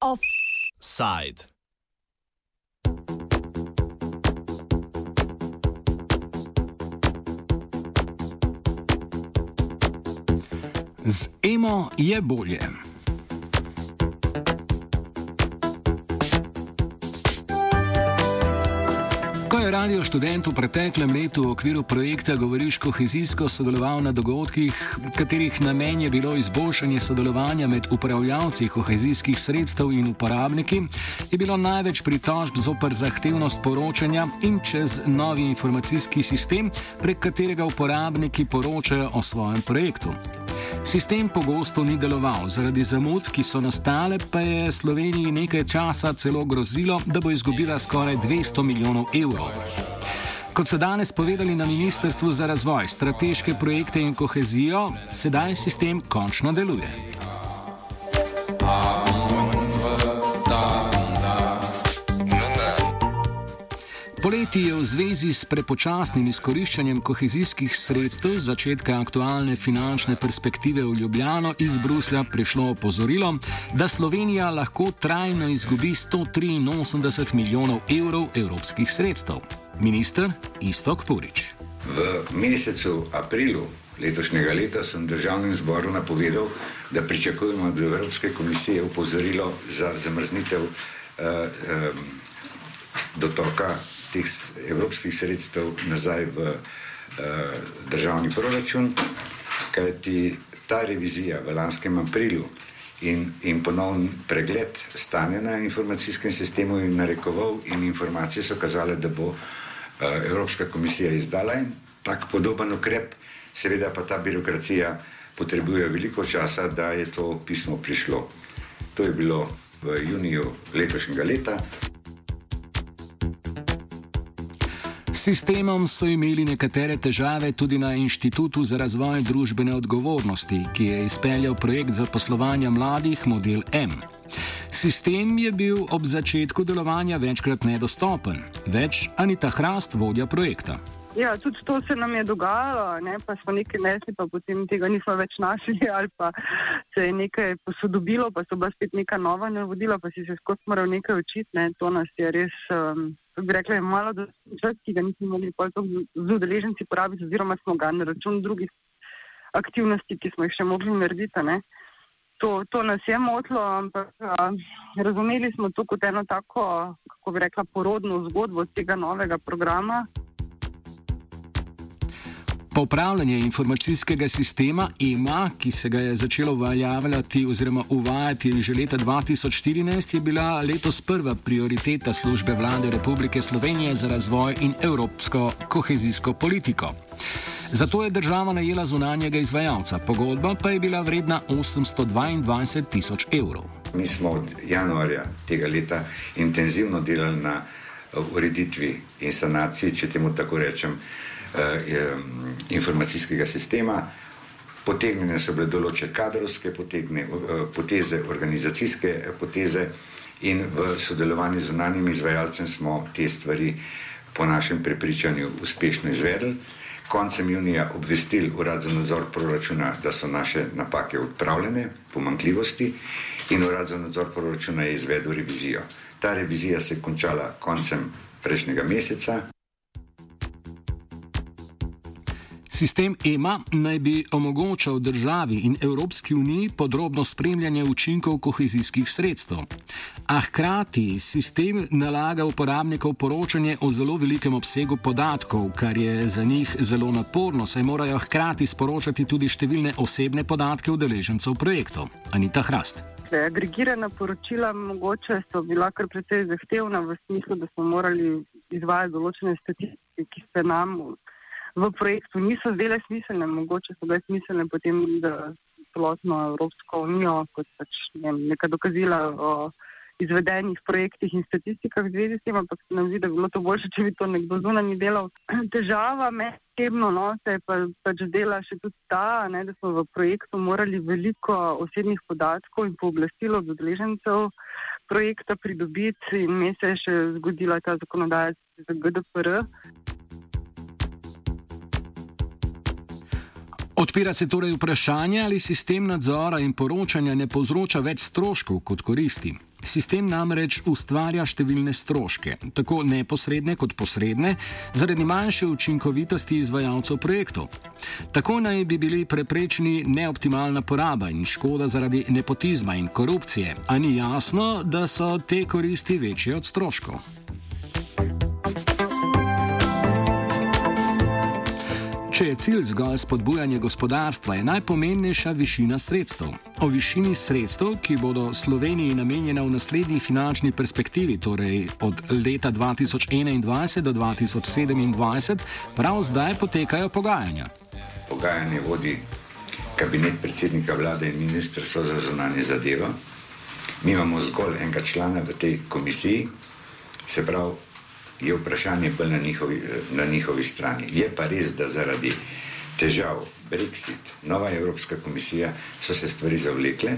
Offside. Z emo je bolje. Je radio študent v preteklem letu v okviru projekta Govoriš kohezijsko sodeloval na dogodkih, katerih namen je bilo izboljšanje sodelovanja med upravljavci kohezijskih sredstev in uporabniki, je bilo največ pritožb zoper zahtevnost poročanja in čez novi informacijski sistem, prek katerega uporabniki poročajo o svojem projektu. Sistem pogosto ni deloval, zaradi zamud, ki so nastale, pa je Sloveniji nekaj časa celo grozilo, da bo izgubila skoraj 200 milijonov evrov. Kot so danes povedali na Ministrstvu za razvoj, strateške projekte in kohezijo, sedaj sistem končno deluje. Poleti je v zvezi s prepočasnim izkoriščanjem kohezijskih sredstev začetka aktualne finančne perspektive v Ljubljano iz Bruslja prišlo opozorilo, da Slovenija lahko trajno izgubi 183 milijonov evrov evropskih sredstev. Minister Istok Purič. V mesecu aprilu letošnjega leta sem državnem zboru napovedal, da pričakujemo od Evropske komisije upozorilo za zamrznitev uh, um, dotoka teh evropskih sredstev nazaj v uh, državni proračun, kajti ta revizija v lanskem aprilu in, in ponovni pregled stanja na informacijskem sistemu je narekoval in informacije so kazale, da bo uh, Evropska komisija izdala in tak podoben ukrep, seveda pa ta birokracija potrebuje veliko časa, da je to pismo prišlo. To je bilo v juniju letošnjega leta. Sistemom so imeli nekatere težave tudi na Inštitutu za razvoj družbene odgovornosti, ki je izpeljal projekt za poslovanje mladih Model M. Sistem je bil ob začetku delovanja večkrat nedostopen, več Anita Hrast vodja projekta. Ja, tudi to se nam je dogajalo, ne? pa smo nekaj nesli, pa potem tega nismo več našli, ali pa se je nekaj posodobilo, pa so bila spet neka nova navodila, pa si se skozi moral nekaj učiti. Ne? To nas je res um, bi rekla, je malo čas, ki ga nismo mogli z udeleženci porabiti, oziroma smo ga na račun drugih aktivnosti, ki smo jih še mogli narediti. To, to nas je motilo, ampak a, razumeli smo to kot eno tako, kako bi rekla, porodno zgodbo tega novega programa. Popravljanje informacijskega sistema EMA, ki se ga je začelo uveljavljati oziroma uvajati že leta 2014, je bila letos prva prioriteta službe vlade Republike Slovenije za razvoj in evropsko kohezijsko politiko. Zato je država najela zunanjega izvajalca, pogodba pa je bila vredna 822 tisoč evrov. Mi smo od januarja tega leta intenzivno delali na ureditvi in sanaciji, če temu tako rečem. Eh, informacijskega sistema. Potegnjene so bile določene kadrovske potegne, eh, poteze, organizacijske poteze in v sodelovanju z unanjim izvajalcem smo te stvari po našem prepričanju uspešno izvedli. Koncem junija obvestili Urad za nadzor proračuna, da so naše napake odpravljene, pomankljivosti in Urad za nadzor proračuna je izvedel revizijo. Ta revizija se je končala koncem prejšnjega meseca. Sistem EMA naj bi omogočal državi in Evropski uniji podrobno spremljanje učinkov kohezijskih sredstev. A hkrati sistem nalaga uporabnikov poročanje o zelo velikem obsegu podatkov, kar je za njih zelo naporno, saj morajo hkrati sporočati tudi številne osebne podatke udeležencev projektov. Anita Hrast. Agregirana poročila mogoče so bila kar precej zahtevna v smislu, da smo morali izvajati določene statistike, ki se nam v projektu niso zdele smiselne, mogoče so bile smiselne potem za celotno Evropsko unijo, kot pač ne, neka dokazila o izvedenih projektih in statistikah v zvezi s tem, ampak se nam zdi, da bi bilo to boljše, če bi to nekdo zunanji delal. Težava med osebno no, se je pa, pač dela še tudi ta, ne, da smo v projektu morali veliko osebnih podatkov in pooblastilo od odležencev projekta pridobiti in me se je še zgodila ta zakonodaja za GDPR. Odpira se torej vprašanje, ali sistem nadzora in poročanja ne povzroča več stroškov kot koristi. Sistem namreč ustvarja številne stroške, tako neposredne kot posredne, zaradi manjše učinkovitosti izvajalcev projektov. Tako naj bi bili preprečeni neoptimalna poraba in škoda zaradi nepotizma in korupcije, a ni jasno, da so te koristi večje od stroškov. Če je cilj zgolj spodbujanje gospodarstva, je najpomembnejša višina sredstev. O višini sredstev, ki bodo Sloveniji namenjena v naslednji finančni perspektivi, torej od leta 2021 do 2027, prav zdaj potekajo pogajanja. Pogajanje vodi kabinet predsednika vlade in ministrstvo za zunanje zadeve. Mi imamo zgolj enega člana v tej komisiji, se pravi je vprašanje bolj na njihovi, na njihovi strani. Je pa res, da zaradi težav Brexit, nova Evropska komisija, so se stvari zavlekle.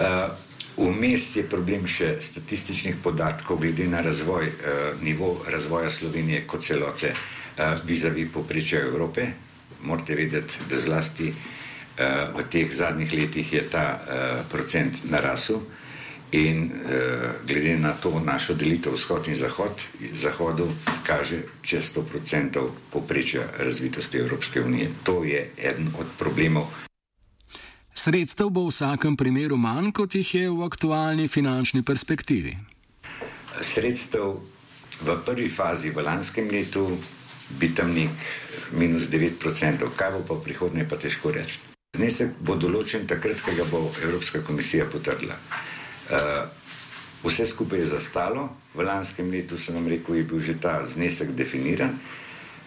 Uh, vmes je problem še statističnih podatkov glede na razvoj, uh, nivo razvoja Slovenije kot celote uh, vizavi poprečja Evrope. Morate vedeti, da zlasti uh, v teh zadnjih letih je ta uh, procent narasel. In uh, glede na to našo delitev vzhod in zahod, zahodu kaže čez 100% poprečja razvitosti Evropske unije. To je eden od problemov. Sredstev bo v vsakem primeru manj, kot jih je v aktualni finančni perspektivi. Sredstev v prvi fazi v lanskem letu bi tam nek minus 9%, kaj bo pa v prihodnje, pa težko reči. Znesek bo določen takrat, ko ga bo Evropska komisija potrdila. Uh, vse skupaj je zastalo, v lanskem letu sem vam rekel, je bil že ta znesek definiran.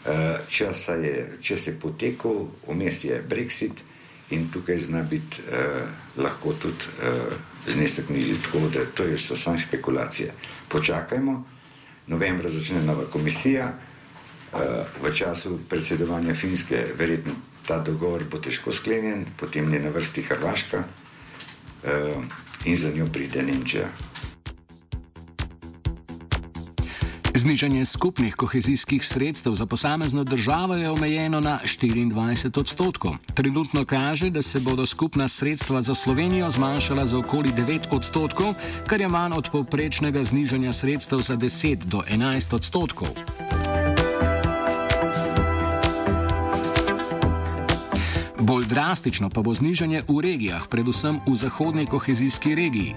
Uh, je, čas je potekel, vmes je Brexit in tukaj zna biti uh, lahko tudi znesek nižji. Tako da to je samo špekulacija. Počakajmo, novembra začne nova komisija, v času predsedovanja Finske, verjetno ta dogovor bo težko sklenjen, potem je na vrsti Hrvaška. Uh, in za njo pride Nemčija. Znižanje skupnih kohezijskih sredstev za posamezno državo je omejeno na 24 odstotkov. Trenutno kaže, da se bodo skupna sredstva za Slovenijo zmanjšala za okoli 9 odstotkov, kar je manj od povprečnega znižanja sredstev za 10 do 11 odstotkov. Bolj drastično pa bo znižanje v regijah, predvsem v zahodni kohezijski regiji.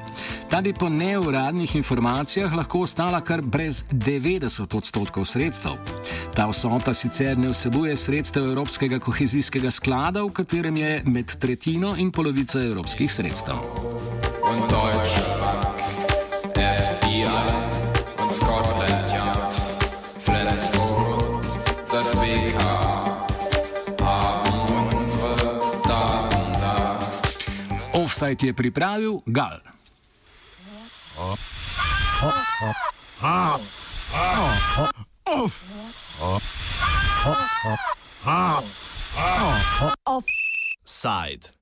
Ta bi po neuradnih informacijah lahko ostala kar brez 90 odstotkov sredstev. Ta vsota sicer ne vsebuje sredstev Evropskega kohezijskega sklada, v katerem je med tretjino in polovico evropskih sredstev. Offside je pripravil Gal. Offside.